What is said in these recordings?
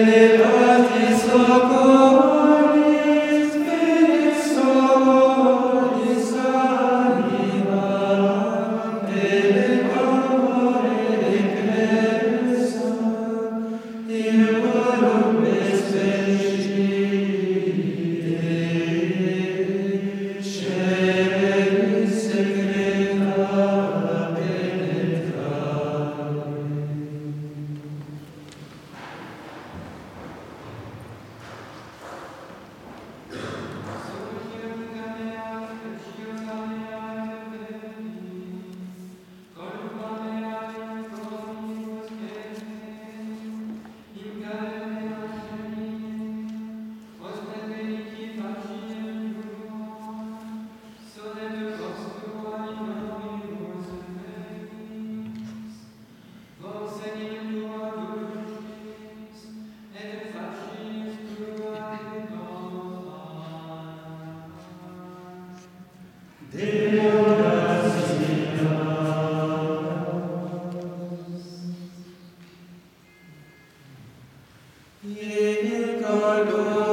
Amen. Sois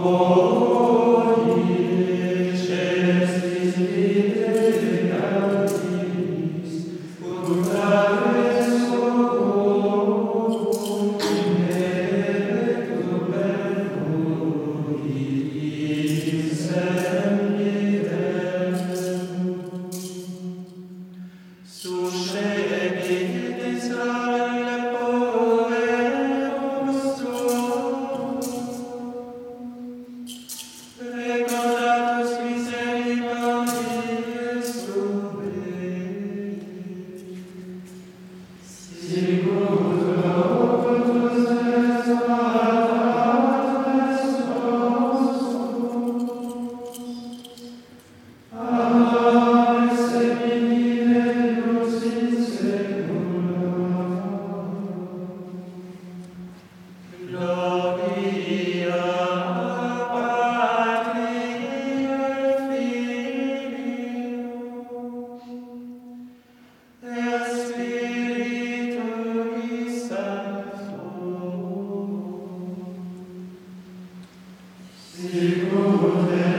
Oh. Alleluia.